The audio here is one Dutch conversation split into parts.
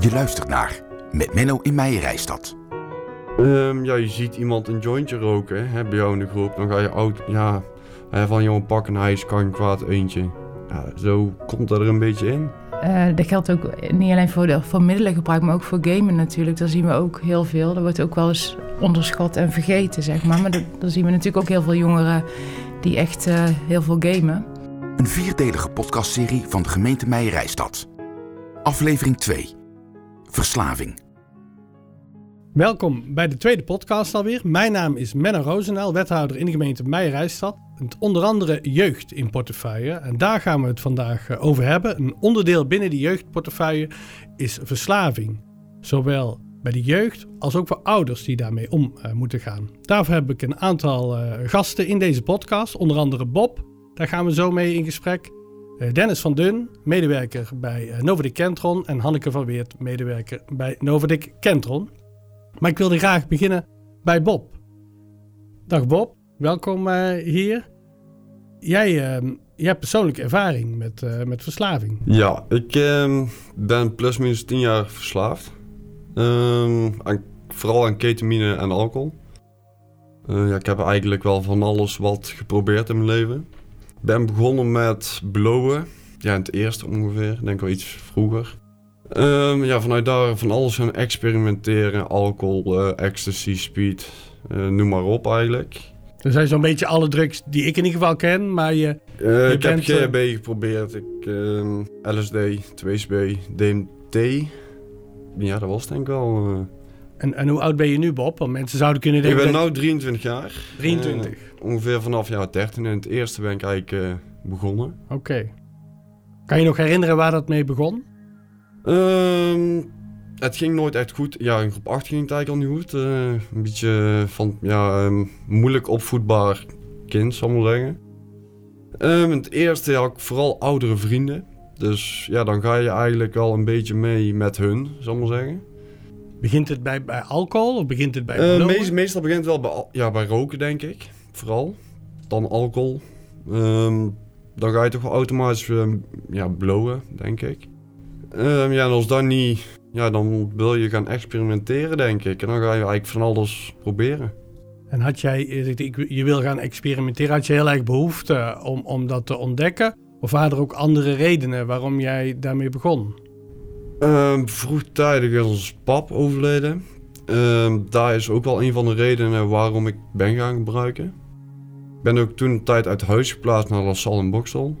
Je luistert naar Met Menno in Meijerijstad. Ehm, ja, je ziet iemand een jointje roken hè, bij jou in de groep. Dan ga je oud, ja, hè, van jongen pak een ijs, kan je kwaad eentje. Ja, zo komt dat er een beetje in. Eh, dat geldt ook niet alleen voor, de, voor middelengebruik, maar ook voor gamen natuurlijk. Daar zien we ook heel veel. Dat wordt ook wel eens onderschat en vergeten, zeg maar. Maar daar zien we natuurlijk ook heel veel jongeren die echt eh, heel veel gamen. Een vierdelige podcastserie van de gemeente Meijerijstad. Aflevering 2. Verslaving. Welkom bij de tweede podcast alweer. Mijn naam is Menno Roosendaal, wethouder in de gemeente Meijerijstad. Onder andere jeugd in portefeuille. En daar gaan we het vandaag eh, over hebben. Een onderdeel binnen die jeugdportefeuille is verslaving. Zowel bij de jeugd als ook voor ouders die daarmee om eh, moeten gaan. Daarvoor heb ik een aantal eh, gasten in deze podcast. Onder andere Bob, daar gaan we zo mee in gesprek. Eh, Dennis van Dun, medewerker bij eh, Novadik Kentron. En Hanneke van Weert, medewerker bij Novadik Kentron. Maar ik wilde graag beginnen bij Bob. Dag Bob, welkom eh, hier. Jij, eh, jij hebt persoonlijke ervaring met, met verslaving. Ja, ik ehm, ben plus minus 10 jaar verslaafd. Ehm, aan, vooral aan ketamine en alcohol. Ja, ik heb eigenlijk wel van alles wat geprobeerd in mijn leven. Ik ben begonnen met blowen. Ja, in het eerste ongeveer. Denk wel iets vroeger. Ehm, ja, vanuit daar van alles gaan experimenteren. Alcohol, eh, ecstasy, speed. eh, noem maar op eigenlijk. Er zijn zo'n beetje alle drugs die ik in ieder geval ken, maar je, Eh, ik bent, heb GHB geprobeerd. Ik, ehm, LSD, 2SB, DMT. Ja, dat was denk ik wel. En, en hoe oud ben je nu Bob? Want mensen zouden kunnen ik denken... ben dat- nu 23 jaar. 23, Eh, ongeveer vanaf jaar 13. En het eerste ben ik eigenlijk eh, begonnen. oké. Kan je nog herinneren waar dat mee begon? Ehm, het ging nooit echt goed. Ja, in groep 8 ging het eigenlijk al niet goed. Eh, een beetje van, ja, ehm, moeilijk opvoedbaar kind, zal ik maar zeggen. Ehm, in het eerste had ik vooral oudere vrienden. Dus ja, dan ga je eigenlijk wel een beetje mee met hun, zal ik maar zeggen. Begint het bij, bij alcohol of begint het bij meest- meestal begint het wel bij, ja, bij roken, denk ik. Vooral. Dan alcohol. Ehm, dan ga je toch wel automatisch ehm, ja, blowen, denk ik. Ehm, ja, en als dat niet... Ja, dan wil je gaan experimenteren, denk ik. En dan ga je eigenlijk van alles proberen. En had jij, eh, je wil gaan experimenteren, had je heel erg behoefte om, om dat te ontdekken? Of waren er ook andere redenen waarom jij daarmee begon? Ehm, vroegtijdig is ons pap overleden. Ehm, daar is ook wel een van de redenen waarom ik ben gaan gebruiken. Ik ben ook toen een tijd uit huis geplaatst naar La Salle in Boksel.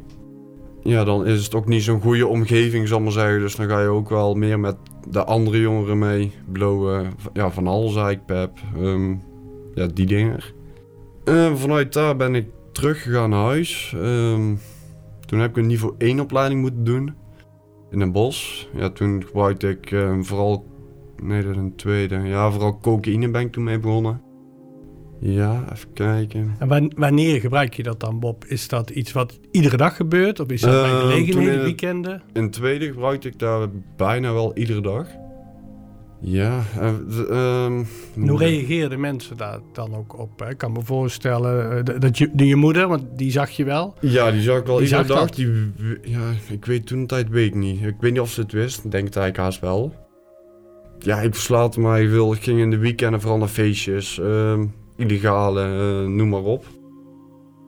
Ja, dan is het ook niet zo'n goede omgeving, zal ik maar zeggen. Dus dan ga je ook wel meer met de andere jongeren mee blowen. Ja, van alles eigenlijk, pep. Ehm, ja, die dingen. Vanuit daar ben ik teruggegaan naar huis. Toen heb ik een niveau 1 opleiding moeten doen in een bos. Ja, toen gebruikte ik eh, vooral, nee dat is een tweede, ja vooral cocaïne ben ik toen mee begonnen. Ja, even kijken. En wan- wanneer gebruik je dat dan, Bob? Is dat iets wat iedere dag gebeurt? Of is dat bij Eh, in gelegenheden, weekenden? In het tweede gebruikte ik daar bijna wel iedere dag. Ja, En hoe reageerden mensen daar dan ook op? hè? Ik kan me voorstellen eh, dat- dat je, de- je moeder, want die zag je wel. Ja, die zag ik wel Die iedere dag. dat? Die, ja, ik weet toen tijd weet ik niet. Ik weet niet of ze het wist. Ik denk het eigenlijk haast wel. Ja, ik verslaat mij veel. Ik ging in de weekenden vooral naar feestjes. ehm, illegale, eh, noem maar op.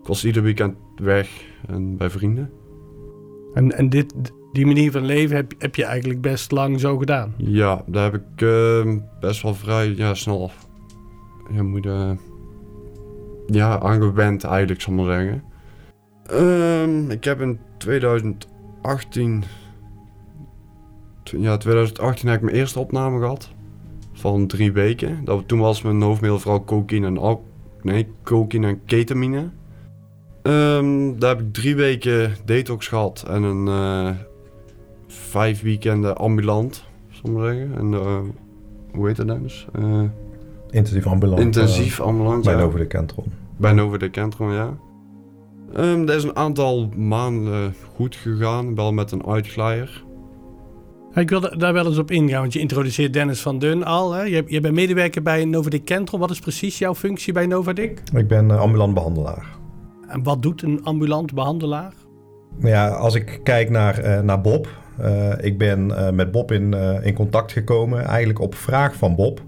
Ik was ieder weekend weg en bij vrienden. En, en dit, die manier van leven heb, heb je eigenlijk best lang zo gedaan. Ja, daar heb ik ehm, best wel vrij ja, snel ja, moet, je, ja, aangewend eigenlijk, zal ik maar zeggen. Ehm, ik heb in 2018... tw- Ja, 2018 heb ik mijn eerste opname gehad. Van drie weken. Dat, toen was mijn hoofdmiddel vooral cocaïne en, al nee, cocaïne en ketamine. Ehm, daar heb ik drie weken detox gehad en een eh, vijf weekenden ambulant, zal ik maar zeggen. En, eh, hoe heet dat dan dus? Eh, Intensief ambulant. intensief ambulant, Bij ja. Nova de Kentron. Bij Nova de Kentron, ja. Ehm dat is een aantal maanden goed gegaan, wel met een uitglijer. Ik wil da- daar wel eens op ingaan, want je introduceert Dennis van Dun al. Hè? Je, je bent medewerker bij Novadik Kentron. Wat is precies jouw functie bij Novadik? Ik ben eh, ambulant behandelaar. En wat doet een ambulant behandelaar? Nou ja, als ik kijk naar, eh, naar Bob, Eh, ik ben eh, met Bob in, eh, in contact gekomen, eigenlijk op vraag van Bob.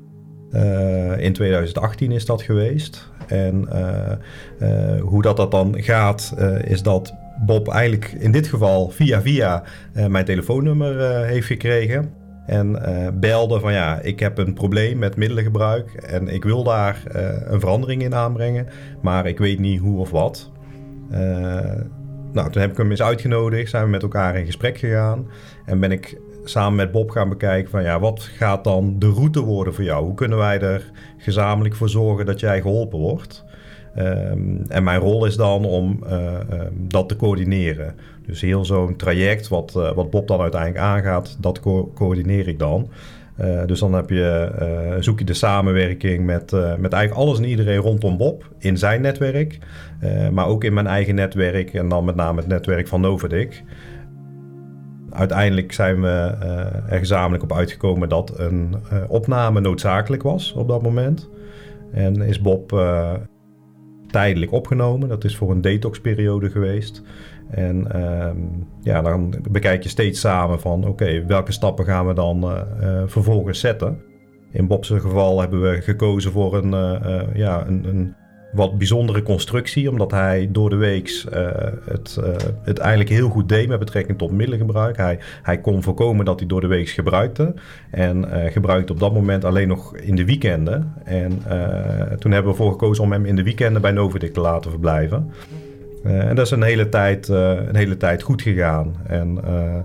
Eh, in 2018 is dat geweest. En eh, eh, hoe dat, dat dan gaat, eh, is dat Bob eigenlijk in dit geval via via eh, mijn telefoonnummer eh, heeft gekregen. En eh, belde van ja, ik heb een probleem met middelengebruik en ik wil daar eh, een verandering in aanbrengen, maar ik weet niet hoe of wat. Eh, nou, toen heb ik hem eens uitgenodigd, zijn we met elkaar in gesprek gegaan en ben ik samen met Bob gaan bekijken van ja, wat gaat dan de route worden voor jou? Hoe kunnen wij er gezamenlijk voor zorgen dat jij geholpen wordt? Ehm, en mijn rol is dan om eh, ehm, dat te coördineren. Dus heel zo'n traject wat, eh, wat Bob dan uiteindelijk aangaat, dat co- coördineer ik dan. Eh, dus dan heb je, eh, zoek je de samenwerking met, eh, met eigenlijk alles en iedereen rondom Bob in zijn netwerk. maar ook in mijn eigen netwerk en dan met name het netwerk van Novadik. Uiteindelijk zijn we er gezamenlijk op uitgekomen dat een opname noodzakelijk was op dat moment. En is Bob tijdelijk opgenomen. Dat is voor een detoxperiode geweest. En ehm, ja, dan bekijk je steeds samen van oké, welke stappen gaan we dan eh, eh, vervolgens zetten. In Bob's geval hebben we gekozen voor een, eh, ja, een, een wat bijzondere constructie, omdat hij door de week het, het eigenlijk heel goed deed met betrekking tot middelengebruik. Hij, hij kon voorkomen dat hij door de week gebruikte en gebruikte op dat moment alleen nog in de weekenden. En toen hebben we ervoor gekozen om hem in de weekenden bij Novidik te laten verblijven. Eh, en dat is een hele tijd, eh, een hele tijd goed gegaan. En eh,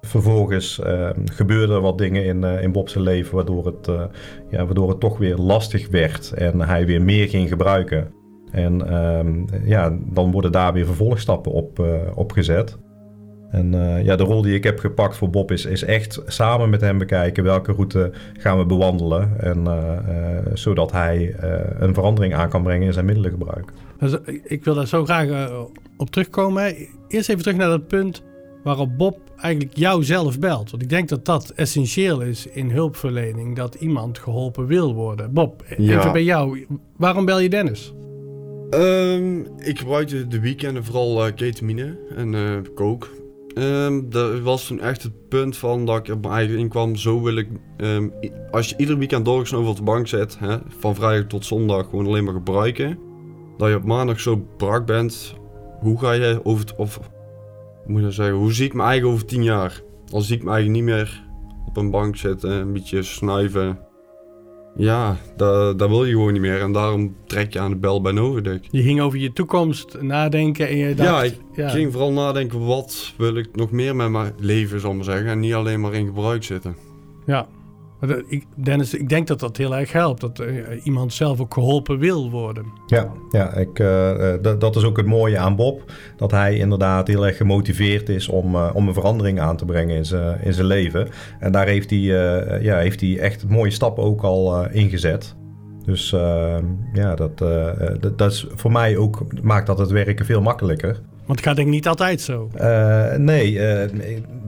vervolgens eh, gebeurden er wat dingen in, in Bob's leven waardoor het, ja, waardoor het toch weer lastig werd en hij weer meer ging gebruiken. En ehm, ja, dan worden daar weer vervolgstappen op, op gezet. En ja, de rol die ik heb gepakt voor Bob is, is echt samen met hem bekijken welke route gaan we bewandelen. En, zodat hij een verandering aan kan brengen in zijn middelengebruik. Dus, ik- ik wil daar zo graag eh, op terugkomen. Eerst even terug naar dat punt waarop Bob eigenlijk jou zelf belt. Want ik denk dat dat essentieel is in hulpverlening, dat iemand geholpen wil worden. Bob, Ja. even bij jou. Waarom bel je Dennis? Ehm, ik gebruikte de weekenden vooral eh, ketamine en eh coke. Ehm, dat was toen echt het punt van dat ik mijn eigen inkwam. Zo wil ik, ehm, als je ieder weekend doorgesnoven op de bank zit, hè, van vrijdag tot zondag gewoon alleen maar gebruiken. Dat je op maandag zo brak bent. Hoe ga je over het, of, hoe moet je dat zeggen, hoe zie ik me eigen over tien jaar? Dan zie ik me eigenlijk niet meer op een bank zitten, een beetje snuiven. Ja, dat, dat wil je gewoon niet meer en daarom trek je aan de bel bij Novidik. Je ging over je toekomst nadenken en je dacht... Ja, ik ging vooral nadenken, wat wil ik nog meer met mijn leven, zal ik maar zeggen. En niet alleen maar in gebruik zitten. Ja. Maar Dennis, ik denk dat dat heel erg helpt. Dat eh, iemand zelf ook geholpen wil worden. Ja, ja ik, eh, eh, dat, is ook het mooie aan Bob. Dat hij inderdaad heel erg gemotiveerd is om, om een verandering aan te brengen in zijn, in zijn leven. En daar heeft hij, ja, heeft hij echt mooie stappen ook al uh, ingezet. Dus ja, dat, dat, dat, is voor mij ook, maakt dat het werken veel makkelijker. Want het gaat denk ik niet altijd zo. Uh, nee, uh,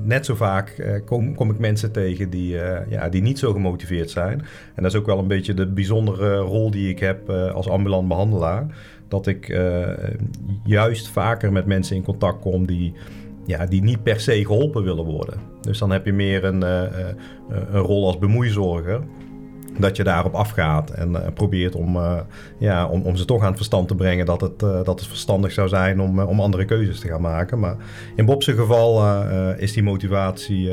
net zo vaak uh, kom, kom, ik mensen tegen die, ja, die niet zo gemotiveerd zijn. En dat is ook wel een beetje de bijzondere rol die ik heb als ambulant behandelaar. Dat ik juist vaker met mensen in contact kom die, ja, die niet per se geholpen willen worden. Dus dan heb je meer een, een rol als bemoeizorger. Dat je daarop afgaat en uh, probeert om, uh, ja, om, om ze toch aan het verstand te brengen dat het, uh, dat het verstandig zou zijn om, om andere keuzes te gaan maken. Maar in Bob's geval is die motivatie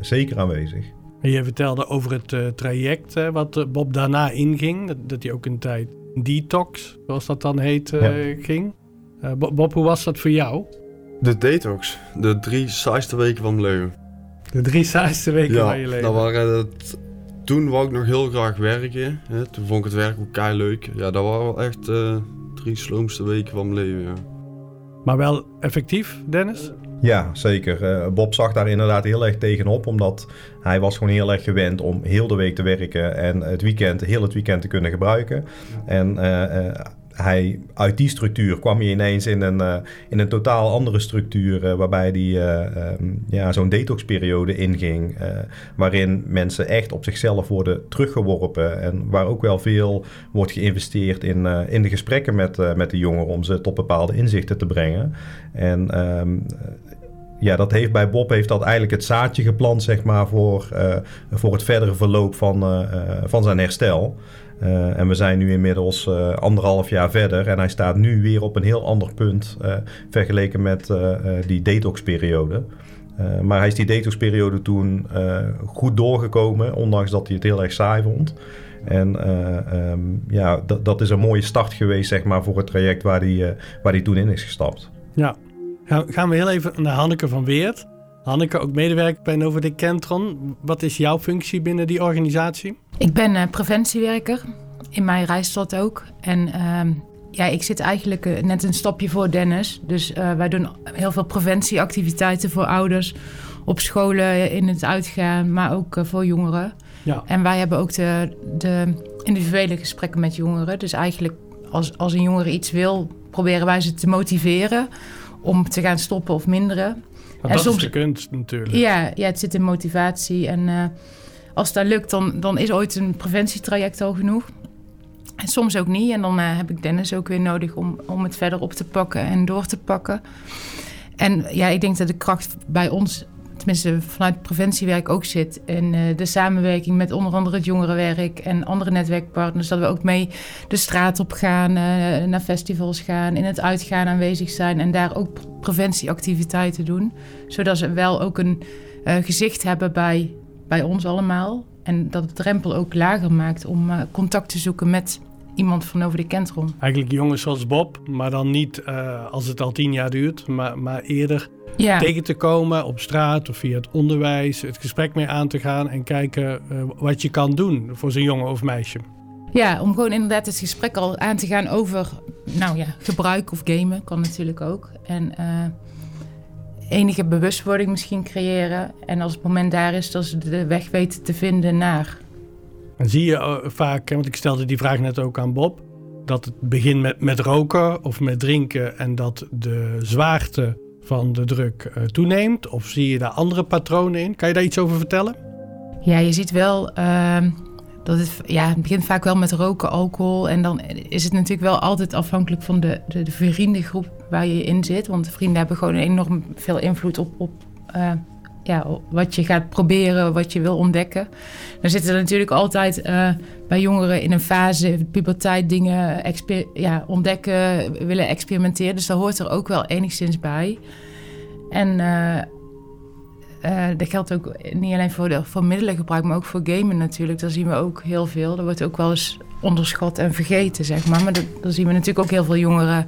zeker aanwezig. En je vertelde over het traject wat Bob daarna inging. Dat, dat hij ook een tijd detox, zoals dat dan heet, ja. ging. Eh, Bob, hoe was dat voor jou? De detox. De drie saaiste weken van mijn leven. De drie saaiste weken ja, van je leven? dat waren het... Toen wou ik nog heel graag werken. Hè. Toen vond ik het werk ook kei leuk. Ja, dat waren wel echt uh, drie sloomste weken van mijn leven, ja. Maar wel effectief, Dennis? Ja, zeker. Uh, Bob zag daar inderdaad heel erg tegenop, omdat hij was gewoon heel erg gewend om heel de week te werken en het weekend, heel het weekend te kunnen gebruiken. En uh, hij, uit die structuur kwam hij ineens in een, uh, in een totaal andere structuur, uh, waarbij hij uh, um, ja, zo'n detoxperiode inging, waarin mensen echt op zichzelf worden teruggeworpen en waar ook wel veel wordt geïnvesteerd in, in de gesprekken met, met de jongeren om ze tot bepaalde inzichten te brengen. En um, ja, dat heeft bij Bob heeft dat eigenlijk het zaadje geplant, zeg maar, voor, voor het verdere verloop van, van zijn herstel. Uh, en we zijn nu inmiddels anderhalf jaar verder en hij staat nu weer op een heel ander punt vergeleken met die detoxperiode. maar hij is die detoxperiode toen goed doorgekomen, ondanks dat hij het heel erg saai vond. En um, ja, dat is een mooie start geweest, zeg maar, voor het traject waar hij, waar hij toen in is gestapt. Ja, Gaan we heel even naar Hanneke van Weert. Hanneke, ook medewerker bij Novodik Kentron. Wat is jouw functie binnen die organisatie? Ik ben uh, preventiewerker. In mijn reisstad ook. En uh, ja, ik zit eigenlijk uh, net een stapje voor Dennis. Dus uh, wij doen heel veel preventieactiviteiten voor ouders. Op scholen, in het uitgaan, maar ook voor jongeren. Ja. En wij hebben ook de, de individuele gesprekken met jongeren. Dus eigenlijk als, als een jongere iets wil, proberen wij ze te motiveren om te gaan stoppen of minderen. Maar en dat soms, is de kunst natuurlijk. Ja, ja, het zit in motivatie. En uh, als dat lukt, dan, dan is ooit een preventietraject al genoeg. En soms ook niet. En dan uh, heb ik Dennis ook weer nodig om, om het verder op te pakken en door te pakken. En ja, ik denk dat de kracht bij ons tenminste vanuit preventiewerk ook zit. En uh, de samenwerking met onder andere het jongerenwerk en andere netwerkpartners. Dat we ook mee de straat op gaan, uh, naar festivals gaan, in het uitgaan aanwezig zijn. En daar ook preventieactiviteiten doen. Zodat ze wel ook een gezicht hebben bij, bij ons allemaal. En dat het drempel ook lager maakt om contact te zoeken met iemand van over de Kentron. Eigenlijk jongens zoals Bob, maar dan niet als het al tien jaar duurt, maar, maar eerder ja. tegen te komen op straat of via het onderwijs, het gesprek mee aan te gaan en kijken uh, wat je kan doen voor zo'n jongen of meisje. Ja, om gewoon inderdaad het gesprek al aan te gaan over nou ja, gebruik of gamen kan natuurlijk ook. En uh, enige bewustwording misschien creëren. En als het moment daar is, dat ze de weg weten te vinden naar. En zie je uh, vaak, want ik stelde die vraag net ook aan Bob, dat het begint met, met roken of met drinken en dat de zwaarte van de druk uh, toeneemt? Of zie je daar andere patronen in? Kan je daar iets over vertellen? Ja, je ziet wel uh, dat het, ja, het begint vaak wel met roken, alcohol. En dan is het natuurlijk wel altijd afhankelijk van de, de, de vriendengroep waar je in zit. Want de vrienden hebben gewoon enorm veel invloed op, op uh, ja, wat je gaat proberen, wat je wil ontdekken. Dan zitten natuurlijk altijd uh, bij jongeren in een fase, puberteit, dingen ja, ontdekken, willen experimenteren. Dus dat hoort er ook wel enigszins bij. En uh, dat geldt ook niet alleen voor, de, voor middelengebruik, maar ook voor gamen natuurlijk. Daar zien we ook heel veel. Dat wordt ook wel eens onderschat en vergeten, zeg maar. Maar daar zien we natuurlijk ook heel veel jongeren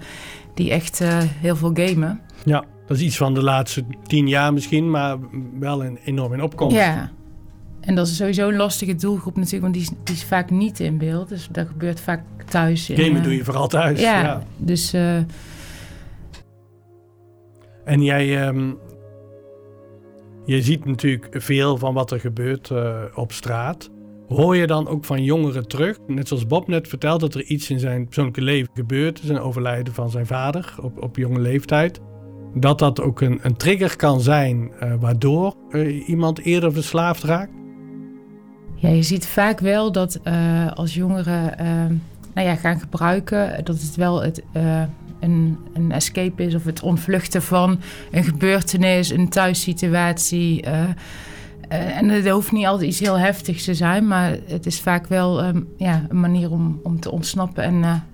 die echt heel veel gamen. Ja. Dat is iets van de laatste tien jaar misschien, maar wel een, enorm in opkomst. Ja, en dat is sowieso een lastige doelgroep natuurlijk, want die is, die is vaak niet in beeld. Dus dat gebeurt vaak thuis. Gamen uh, doe je vooral thuis. Ja, ja. dus... Uh, en jij... Um, je ziet natuurlijk veel van wat er gebeurt op straat. Hoor je dan ook van jongeren terug, net zoals Bob net vertelt, dat er iets in zijn persoonlijke leven gebeurt, zijn overlijden van zijn vader op, op jonge leeftijd dat dat ook een, een trigger kan zijn uh, waardoor uh, iemand eerder verslaafd raakt? Ja, je ziet vaak wel dat uh, als jongeren nou ja, gaan gebruiken, dat het wel het, een, een escape is of het ontvluchten van een gebeurtenis, een thuissituatie. En het hoeft niet altijd iets heel heftigs te zijn, maar het is vaak wel um, ja, een manier om, om te ontsnappen en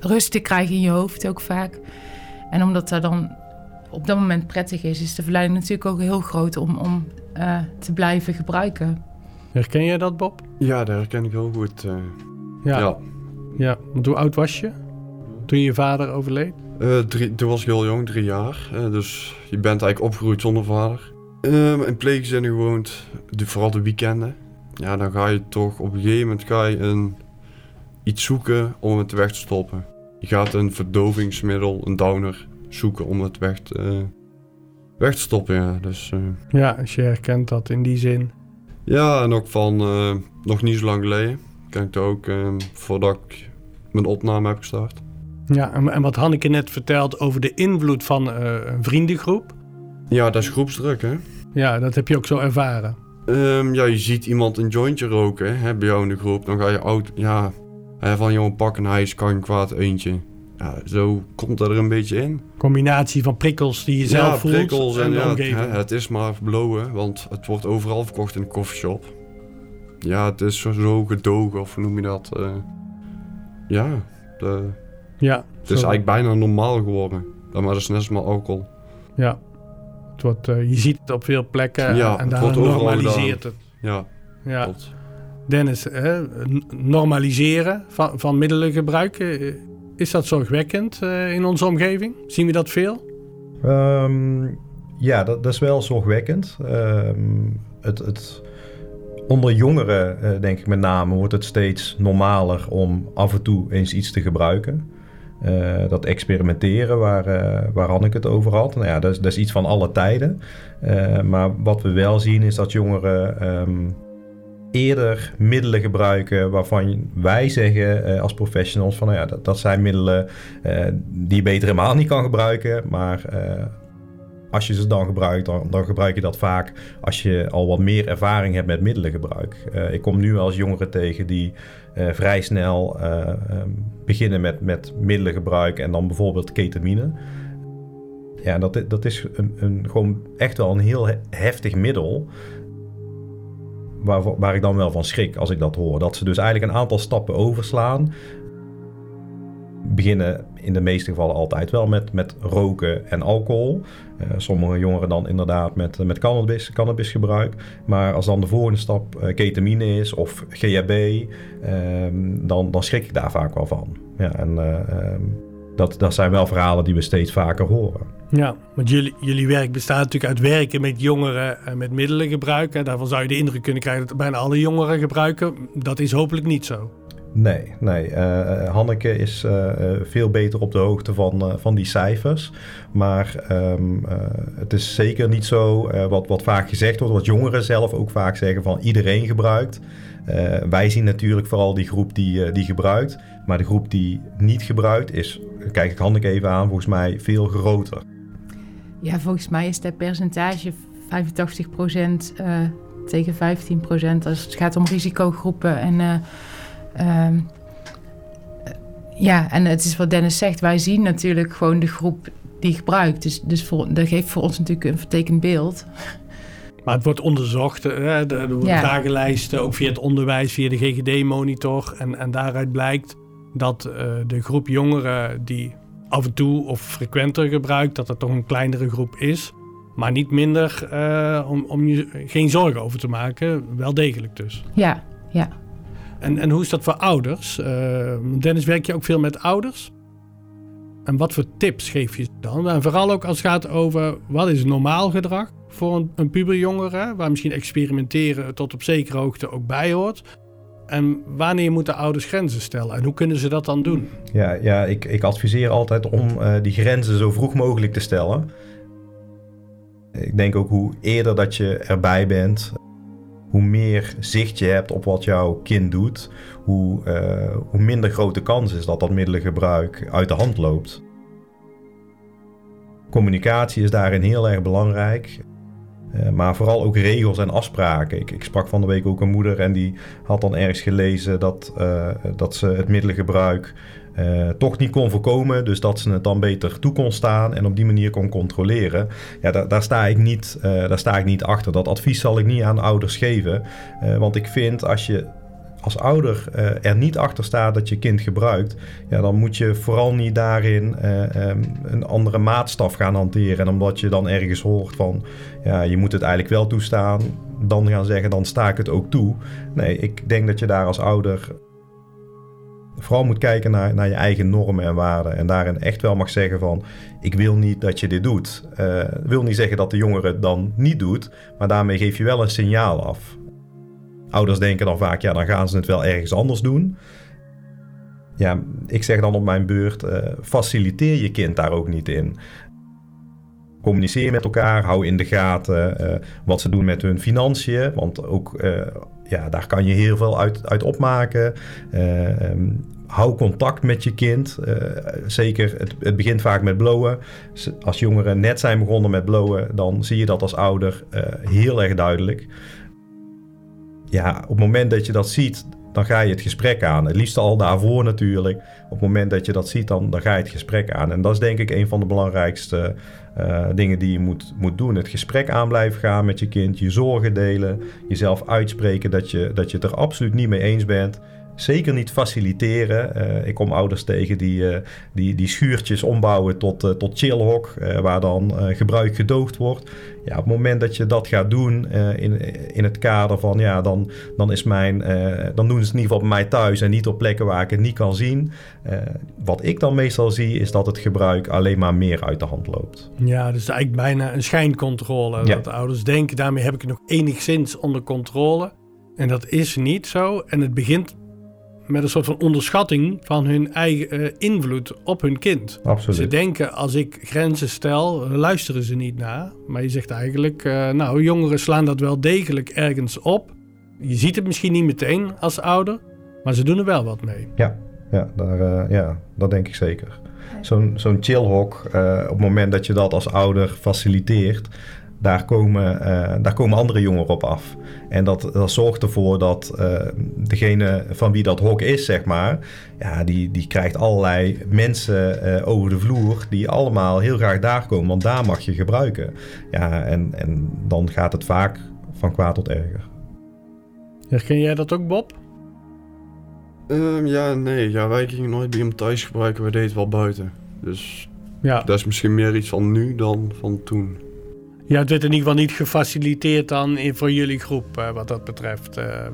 rust te krijgen in je hoofd ook vaak. En omdat daar dan op dat moment prettig is, is de verleiding natuurlijk ook heel groot om, om uh, te blijven gebruiken. Herken jij dat, Bob? Ja, dat herken ik heel goed. Uh, ja. ja. Ja, want hoe oud was je toen je vader overleed? Uh, drie, toen was ik heel jong, drie jaar. dus je bent eigenlijk opgegroeid zonder vader. Ehm, in pleeggezinnen gewoond, de, vooral de weekenden. Ja, dan ga je toch op een gegeven moment ga je een, iets zoeken om het weg te stoppen. Je gaat een verdovingsmiddel, een downer, zoeken om het weg te, weg te stoppen. Ja. Dus, uh, ja, als je herkent dat in die zin. Ja, en ook van uh, nog niet zo lang geleden. Ken ik het ook uh, voordat ik mijn opname heb gestart. Ja, en, en wat Hanneke net verteld over de invloed van een vriendengroep. Ja, dat is groepsdruk, hè? Ja, dat heb je ook zo ervaren. Um, ja, je ziet iemand een jointje roken hè, bij jou in de groep. Dan ga je oud, ja, van jongen pak een hijs, kan kwaad eentje. ja, zo komt dat er een beetje in. Combinatie van prikkels die je zelf ja, voelt prikkels en, de ja, het, hè, het is maar blowen, want het wordt overal verkocht in de koffieshop. Ja, het is zo, zo gedogen, of hoe noem je dat? eh, ja, de, ja, het is eigenlijk bijna normaal geworden. Maar dat is net als met alcohol. Ja. Het wordt, eh, je ziet het op veel plekken Ja, en daar normaliseert het. Ja, Ja. Dennis, hè, normaliseren van, van middelengebruik, eh, is dat zorgwekkend eh, in onze omgeving? Zien we dat veel? Ehm, ja, dat, dat is wel zorgwekkend. Ehm, het, het, onder jongeren, eh, denk ik met name, wordt het steeds normaler om af en toe eens iets te gebruiken. Eh, dat experimenteren waar, eh, waar Hanneke het over had, nou ja, dat, is, dat is iets van alle tijden. Eh, maar wat we wel zien is dat jongeren ehm, eerder middelen gebruiken waarvan wij zeggen als professionals van nou ja, dat, dat zijn middelen die je beter helemaal niet kan gebruiken. Maar als je ze dan gebruikt, dan, gebruik je dat vaak als je al wat meer ervaring hebt met middelengebruik. Eh, ik kom nu als jongeren tegen die eh, vrij snel eh, ehm, beginnen met, met middelengebruik en dan bijvoorbeeld ketamine. Ja, dat, dat is een, een, gewoon echt wel een heel he- heftig middel. Waar, waar ik dan wel van schrik als ik dat hoor. Dat ze dus eigenlijk een aantal stappen overslaan beginnen in de meeste gevallen altijd wel met, met roken en alcohol. Eh, sommige jongeren dan inderdaad met, met cannabis, cannabisgebruik. Maar als dan de volgende stap eh, ketamine is of GHB, ehm, dan, dan schrik ik daar vaak wel van. Ja, en eh, ehm, dat, dat zijn wel verhalen die we steeds vaker horen. Ja, want jullie, jullie werk bestaat natuurlijk uit werken met jongeren en met middelengebruik. En daarvan zou je de indruk kunnen krijgen dat bijna alle jongeren gebruiken. Dat is hopelijk niet zo. Nee, nee. eh, eh, Hanneke is eh, veel beter op de hoogte van, van die cijfers. Maar ehm, eh, het is zeker niet zo wat, wat vaak gezegd wordt, wat jongeren zelf ook vaak zeggen van iedereen gebruikt. Wij zien natuurlijk vooral die groep die, die gebruikt. Maar de groep die niet gebruikt is, kijk ik Hanneke even aan, volgens mij veel groter. Ja, volgens mij is dat percentage 85% eh tegen 15% als het gaat om risicogroepen. En, eh, ja, en het is wat Dennis zegt, wij zien natuurlijk gewoon de groep die gebruikt. Dus, dus voor, dat geeft voor ons natuurlijk een vertekend beeld. Maar het wordt onderzocht. eh, Er er worden Ja. vragenlijsten, ook via het onderwijs, via de GGD-monitor. En, en daaruit blijkt dat eh, de groep jongeren die af en toe of frequenter gebruikt, dat dat toch een kleinere groep is. Maar niet minder eh, om, om je geen zorgen over te maken. Wel degelijk dus. Ja, ja. En, en hoe is dat voor ouders? Eh, Dennis, werk je ook veel met ouders? En wat voor tips geef je dan? En vooral ook als het gaat over wat is normaal gedrag voor een, een puberjongere, waar misschien experimenteren tot op zekere hoogte ook bij hoort. En wanneer moeten ouders grenzen stellen en hoe kunnen ze dat dan doen? Ja, ja ik, ik adviseer altijd om eh, die grenzen zo vroeg mogelijk te stellen. Ik denk ook hoe eerder dat je erbij bent, hoe meer zicht je hebt op wat jouw kind doet, hoe, eh, hoe minder grote kans is dat dat middelengebruik uit de hand loopt. Communicatie is daarin heel erg belangrijk. Eh, maar vooral ook regels en afspraken. Ik, ik sprak van de week ook een moeder en die had dan ergens gelezen dat, eh, dat ze het middelengebruik eh, toch niet kon voorkomen. Dus dat ze het dan beter toe kon staan en op die manier kon controleren. Ja, daar, daar, sta, ik niet, eh, daar sta ik niet achter. Dat advies zal ik niet aan ouders geven. Eh, want ik vind als je als ouder er niet achter staat dat je kind gebruikt, ja, dan moet je vooral niet daarin eh, ehm, een andere maatstaf gaan hanteren. En omdat je dan ergens hoort van, ja, je moet het eigenlijk wel toestaan, dan gaan zeggen, dan sta ik het ook toe. Nee, ik denk dat je daar als ouder vooral moet kijken naar, naar je eigen normen en waarden. En daarin echt wel mag zeggen van, ik wil niet dat je dit doet. Eh wil niet zeggen dat de jongere het dan niet doet, maar daarmee geef je wel een signaal af. Ouders denken dan vaak, ja, dan gaan ze het wel ergens anders doen. Ja, ik zeg dan op mijn beurt, eh, faciliteer je kind daar ook niet in. Communiceer met elkaar, hou in de gaten eh, wat ze doen met hun financiën. Want ook, ja, daar kan je heel veel uit, uit opmaken. Eh, ehm, hou contact met je kind. Eh, zeker, het, het begint vaak met blowen. Als jongeren net zijn begonnen met blowen, dan zie je dat als ouder eh, heel erg duidelijk ja, op het moment dat je dat ziet, dan ga je het gesprek aan. Het liefst al daarvoor natuurlijk. Op het moment dat je dat ziet, dan, dan ga je het gesprek aan. En dat is denk ik een van de belangrijkste uh, dingen die je moet, moet doen. Het gesprek aan blijven gaan met je kind, je zorgen delen, jezelf uitspreken dat je, dat je het er absoluut niet mee eens bent. Zeker niet faciliteren. Uh, ik kom ouders tegen die, uh, die, die schuurtjes ombouwen tot, uh, tot chillhok, waar dan gebruik gedoogd wordt. Ja, op het moment dat je dat gaat doen in, in het kader van, ja, dan, dan, is mijn, dan doen ze het in ieder geval bij mij thuis en niet op plekken waar ik het niet kan zien. wat ik dan meestal zie, is dat het gebruik alleen maar meer uit de hand loopt. Ja, dus eigenlijk bijna een schijncontrole. Ja. Dat de ouders denken, daarmee heb ik het nog enigszins onder controle. En dat is niet zo. En het begint met een soort van onderschatting van hun eigen uh, invloed op hun kind. Absoluut. Ze denken, als ik grenzen stel, luisteren ze niet naar. Maar je zegt eigenlijk, uh, nou, jongeren slaan dat wel degelijk ergens op. Je ziet het misschien niet meteen als ouder, maar ze doen er wel wat mee. Ja, ja, daar, uh, ja dat denk ik zeker. Zo'n zo'n chillhok, op het moment dat je dat als ouder faciliteert, daar komen, uh, daar komen andere jongeren op af. En dat, dat zorgt ervoor dat uh, degene van wie dat hok is, zeg maar, ja, die, die krijgt allerlei mensen uh, over de vloer die allemaal heel graag daar komen, want daar mag je gebruiken. Ja, en, en dan gaat het vaak van kwaad tot erger. Herken jij dat ook, Bob? Um, ja, nee. Ja, wij gingen nooit bij hem thuis gebruiken, we deden het wel buiten. Dus ja. dat is misschien meer iets van nu dan van toen. Ja, het werd in ieder geval niet gefaciliteerd dan in, voor jullie groep uh, wat dat betreft. Uh,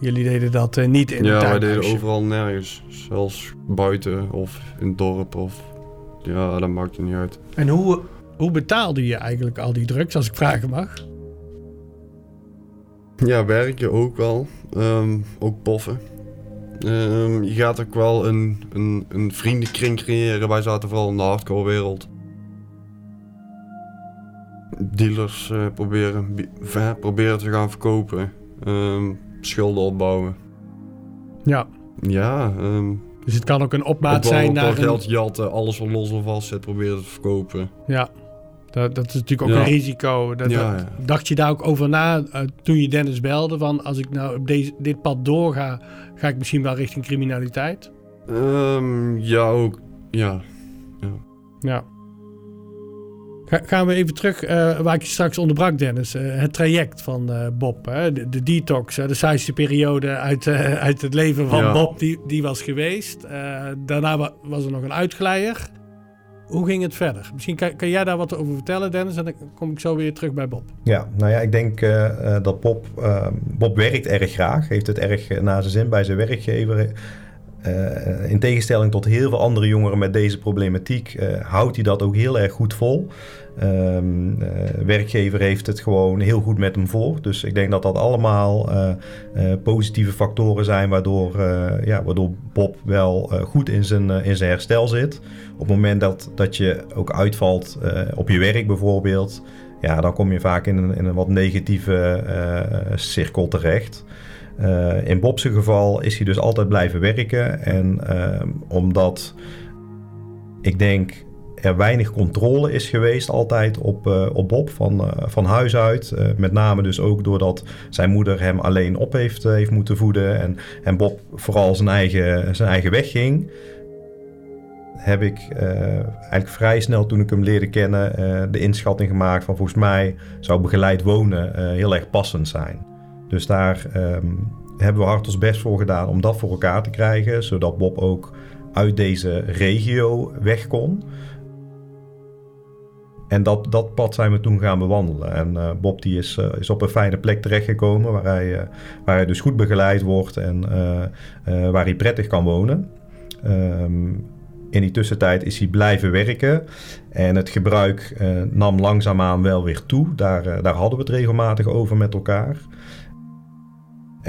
jullie deden dat uh, niet in ja, de Ja, wij deden overal nergens. Zelfs buiten of in het dorp of... Ja, dat maakt het niet uit. En hoe, hoe betaalde je eigenlijk al die drugs, als ik vragen mag? Ja, werken ook wel. Um, ook poffen. Um, je gaat ook wel een, een, een vriendenkring creëren. Wij zaten vooral in de hardcore wereld dealers uh, proberen, proberen te gaan verkopen. Um, schulden opbouwen. Ja. Ja. Um, dus het kan ook een opmaat zijn naar... geld jatten, alles wat los of vast zit, proberen te verkopen. Ja. Dat, dat is natuurlijk ook ja. een risico. Dat, ja, dat, ja. Dacht je daar ook over na uh, toen je Dennis belde? Van als ik nou op deze, dit pad doorga, ga ik misschien wel richting criminaliteit? Um, ja, ook. Ja. Ja. Ga, gaan we even terug uh, waar ik je straks onderbrak, Dennis. Uh, het traject van uh, Bob. Hè? De, de, detox, de saaiste periode uit, uit het leven van ja. Bob, die, die was geweest. daarna was er nog een uitglijder. Hoe ging het verder? Misschien kan, kan, jij daar wat over vertellen, Dennis? En dan kom ik zo weer terug bij Bob. Ja, nou ja, ik denk dat Bob... Bob werkt erg graag. Heeft het erg naar zijn zin bij zijn werkgever uh, in tegenstelling tot heel veel andere jongeren met deze problematiek, uh, houdt hij dat ook heel erg goed vol. Um, uh, werkgever heeft het gewoon heel goed met hem voor. Dus ik denk dat dat allemaal positieve factoren zijn waardoor, ja, waardoor Bob wel goed in zijn, in zijn herstel zit. Op het moment dat, dat je ook uitvalt op je werk bijvoorbeeld, ja, dan kom je vaak in een, in een wat negatieve cirkel terecht. Uh, in Bob's geval is hij dus altijd blijven werken. En uh, omdat ik denk er weinig controle is geweest altijd op, uh, op Bob van, van huis uit. met name dus ook doordat zijn moeder hem alleen op heeft, heeft moeten voeden. En, en Bob vooral zijn eigen, zijn eigen weg ging. Heb ik eigenlijk vrij snel toen ik hem leerde kennen de inschatting gemaakt van volgens mij zou begeleid wonen heel erg passend zijn. Dus daar um, hebben we hard ons best voor gedaan om dat voor elkaar te krijgen, zodat Bob ook uit deze regio weg kon. En dat, dat pad zijn we toen gaan bewandelen. En uh, Bob die is, uh, is op een fijne plek terechtgekomen waar hij, uh, waar hij dus goed begeleid wordt en waar hij prettig kan wonen. Um, in die tussentijd is hij blijven werken en het gebruik nam langzaamaan wel weer toe. Daar, daar hadden we het regelmatig over met elkaar.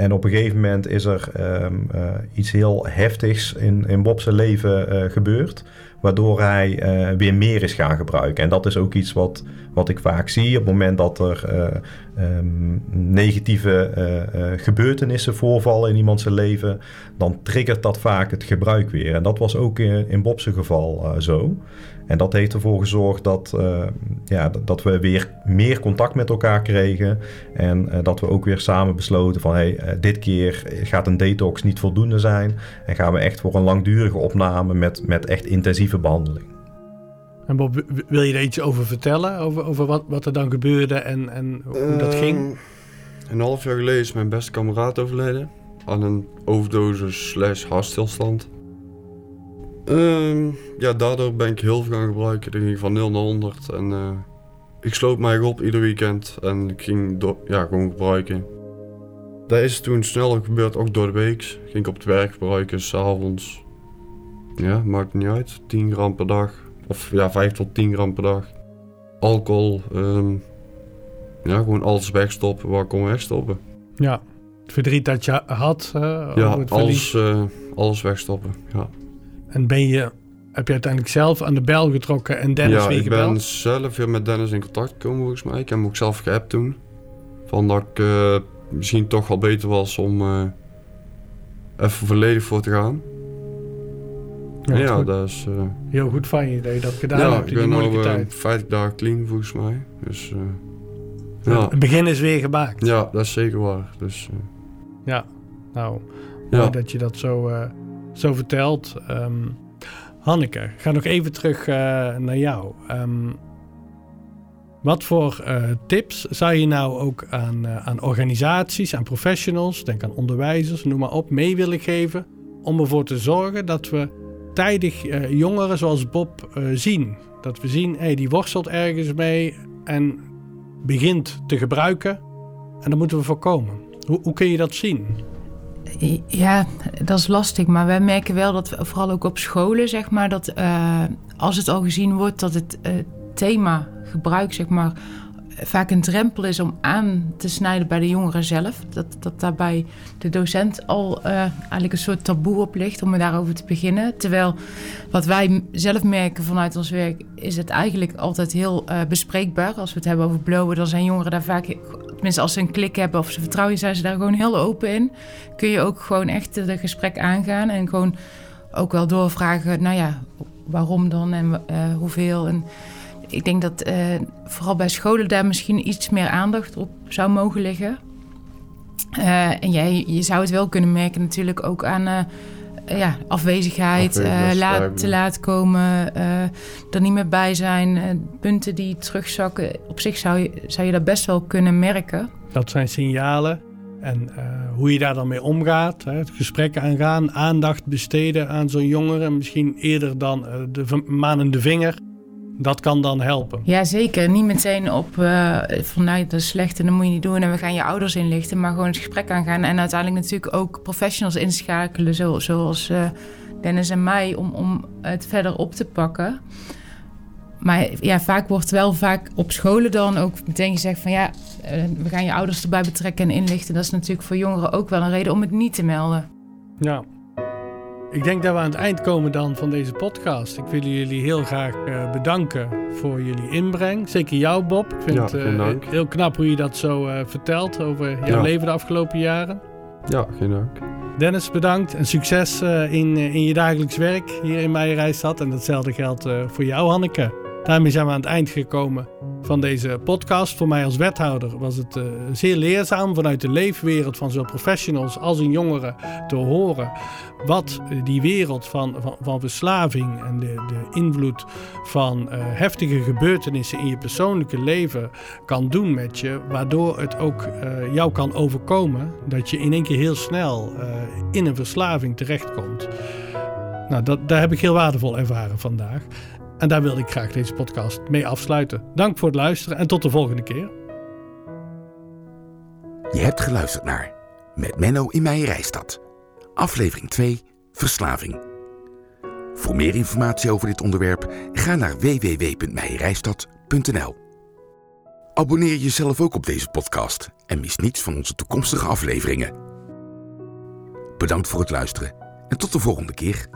En op een gegeven moment is er um, uh, iets heel heftigs in, in Bob's leven uh, gebeurd. Waardoor hij uh, weer meer is gaan gebruiken. En dat is ook iets wat, wat ik vaak zie. Op het moment dat er um, negatieve gebeurtenissen voorvallen in iemands leven. Dan triggert dat vaak het gebruik weer. En dat was ook in, in Bob's geval zo. En dat heeft ervoor gezorgd dat, ja, dat we weer meer contact met elkaar kregen. En dat we ook weer samen besloten van... hey, dit keer gaat een detox niet voldoende zijn. En gaan we echt voor een langdurige opname met, met echt intensieve behandeling. En Bob, wil je er iets over vertellen? Over, over wat, wat er dan gebeurde en, en hoe dat ging? Ehm, een half jaar geleden is mijn beste kameraad overleden. Aan een overdosis slash hartstilstand. Ehm, ja, daardoor ben ik heel veel gaan gebruiken. Dan ging van 0 naar 100. En uh, ik sloot mij op ieder weekend. En ik ging ja, gewoon gebruiken. Dat is toen sneller gebeurd, ook door de week. Ging ik op het werk gebruiken, s'avonds. Ja, maakt niet uit. 10 gram per dag. Of ja, 5 tot 10 gram per dag. Alcohol. Um, ja, gewoon alles wegstoppen waar kon wegstoppen. Ja, het verdriet dat je had. Uh, ja, alles, uh, alles wegstoppen. Ja. En ben je, heb je uiteindelijk zelf aan de bel getrokken en Dennis ja, weer gebeld? Ja, ik ben zelf weer met Dennis in contact gekomen volgens mij. Ik heb hem ook zelf geappt toen. Van dat ik uh, misschien toch wel beter was om even volledig voor te gaan. Ja, ja dat is... Uh, Heel goed van je dat je dat gedaan hebt in die moeilijke nou, tijd. 50 dagen clean volgens mij. Dus, uh, ja. Het begin is weer gemaakt. Ja, dat is zeker waar. Dus, ja, nou, ja. dat je dat zo, zo vertelt. Um, Hanneke, ga nog even terug naar jou. Um, wat voor tips zou je nou ook aan, aan organisaties, aan professionals, denk aan onderwijzers, noem maar op, mee willen geven om ervoor te zorgen dat we tijdig uh, jongeren zoals Bob uh, zien. Dat we zien, hey, die worstelt ergens mee en begint te gebruiken. En dat moeten we voorkomen. Hoe, hoe kun je dat zien? Ja, dat is lastig. Maar wij merken wel dat we, vooral ook op scholen, zeg maar, dat uh, als het al gezien wordt dat het thema gebruik, zeg maar, vaak een drempel is om aan te snijden bij de jongeren zelf. Dat, dat daarbij de docent al uh, eigenlijk een soort taboe op ligt om er daarover te beginnen. Terwijl wat wij zelf merken vanuit ons werk is het eigenlijk altijd heel uh, bespreekbaar. Als we het hebben over blowen, dan zijn jongeren daar vaak, tenminste als ze een klik hebben of ze vertrouwen, zijn ze daar gewoon heel open in. Kun je ook gewoon echt het gesprek aangaan en gewoon ook wel doorvragen, nou ja, waarom dan en hoeveel en ik denk dat uh, vooral bij scholen daar misschien iets meer aandacht op zou mogen liggen. Uh, en jij, je zou het wel kunnen merken natuurlijk ook aan uh, ja, afwezigheid, laat, te laat komen, er niet meer bij zijn, punten die terugzakken. Op zich zou je, zou je dat best wel kunnen merken. Dat zijn signalen. En hoe je daar dan mee omgaat, hè, het gesprek aangaan, aandacht besteden aan zo'n jongere, misschien eerder dan de manende vinger dat kan dan helpen. Ja, zeker. Niet meteen op uh, van nou, dat is slecht en dat moet je niet doen en we gaan je ouders inlichten, maar gewoon het gesprek aangaan en uiteindelijk natuurlijk ook professionals inschakelen, zoals uh, Dennis en mij, om, om het verder op te pakken. Maar ja, vaak wordt wel vaak op scholen dan ook meteen gezegd van ja, uh, we gaan je ouders erbij betrekken en inlichten. Dat is natuurlijk voor jongeren ook wel een reden om het niet te melden. Ja, ik denk dat we aan het eind komen dan van deze podcast. Ik wil jullie heel graag uh, bedanken voor jullie inbreng. Zeker jou, Bob. Ik vind ja, het uh, heel knap hoe je dat zo uh, vertelt over jouw ja. leven de afgelopen jaren. Ja, geen dank. Dennis, bedankt en succes in, in je dagelijks werk hier in Meijerijstad. En datzelfde geldt voor jou, Hanneke. Daarmee zijn we aan het eind gekomen van deze podcast. Voor mij als wethouder was het uh, zeer leerzaam vanuit de leefwereld van zowel professionals als in jongeren te horen wat die wereld van, van, verslaving en de, de invloed van uh, heftige gebeurtenissen in je persoonlijke leven kan doen met je, waardoor het ook jou kan overkomen dat je in één keer heel snel in een verslaving terechtkomt. Nou, dat, daar heb ik heel waardevol ervaren vandaag. En daar wilde ik graag deze podcast mee afsluiten. Dank voor het luisteren en tot de volgende keer. Je hebt geluisterd naar Met Menno in Meijerijstad. Aflevering 2, Verslaving. Voor meer informatie over dit onderwerp ga naar www.meijerijstad.nl. Abonneer jezelf ook op deze podcast en mis niets van onze toekomstige afleveringen. Bedankt voor het luisteren en tot de volgende keer.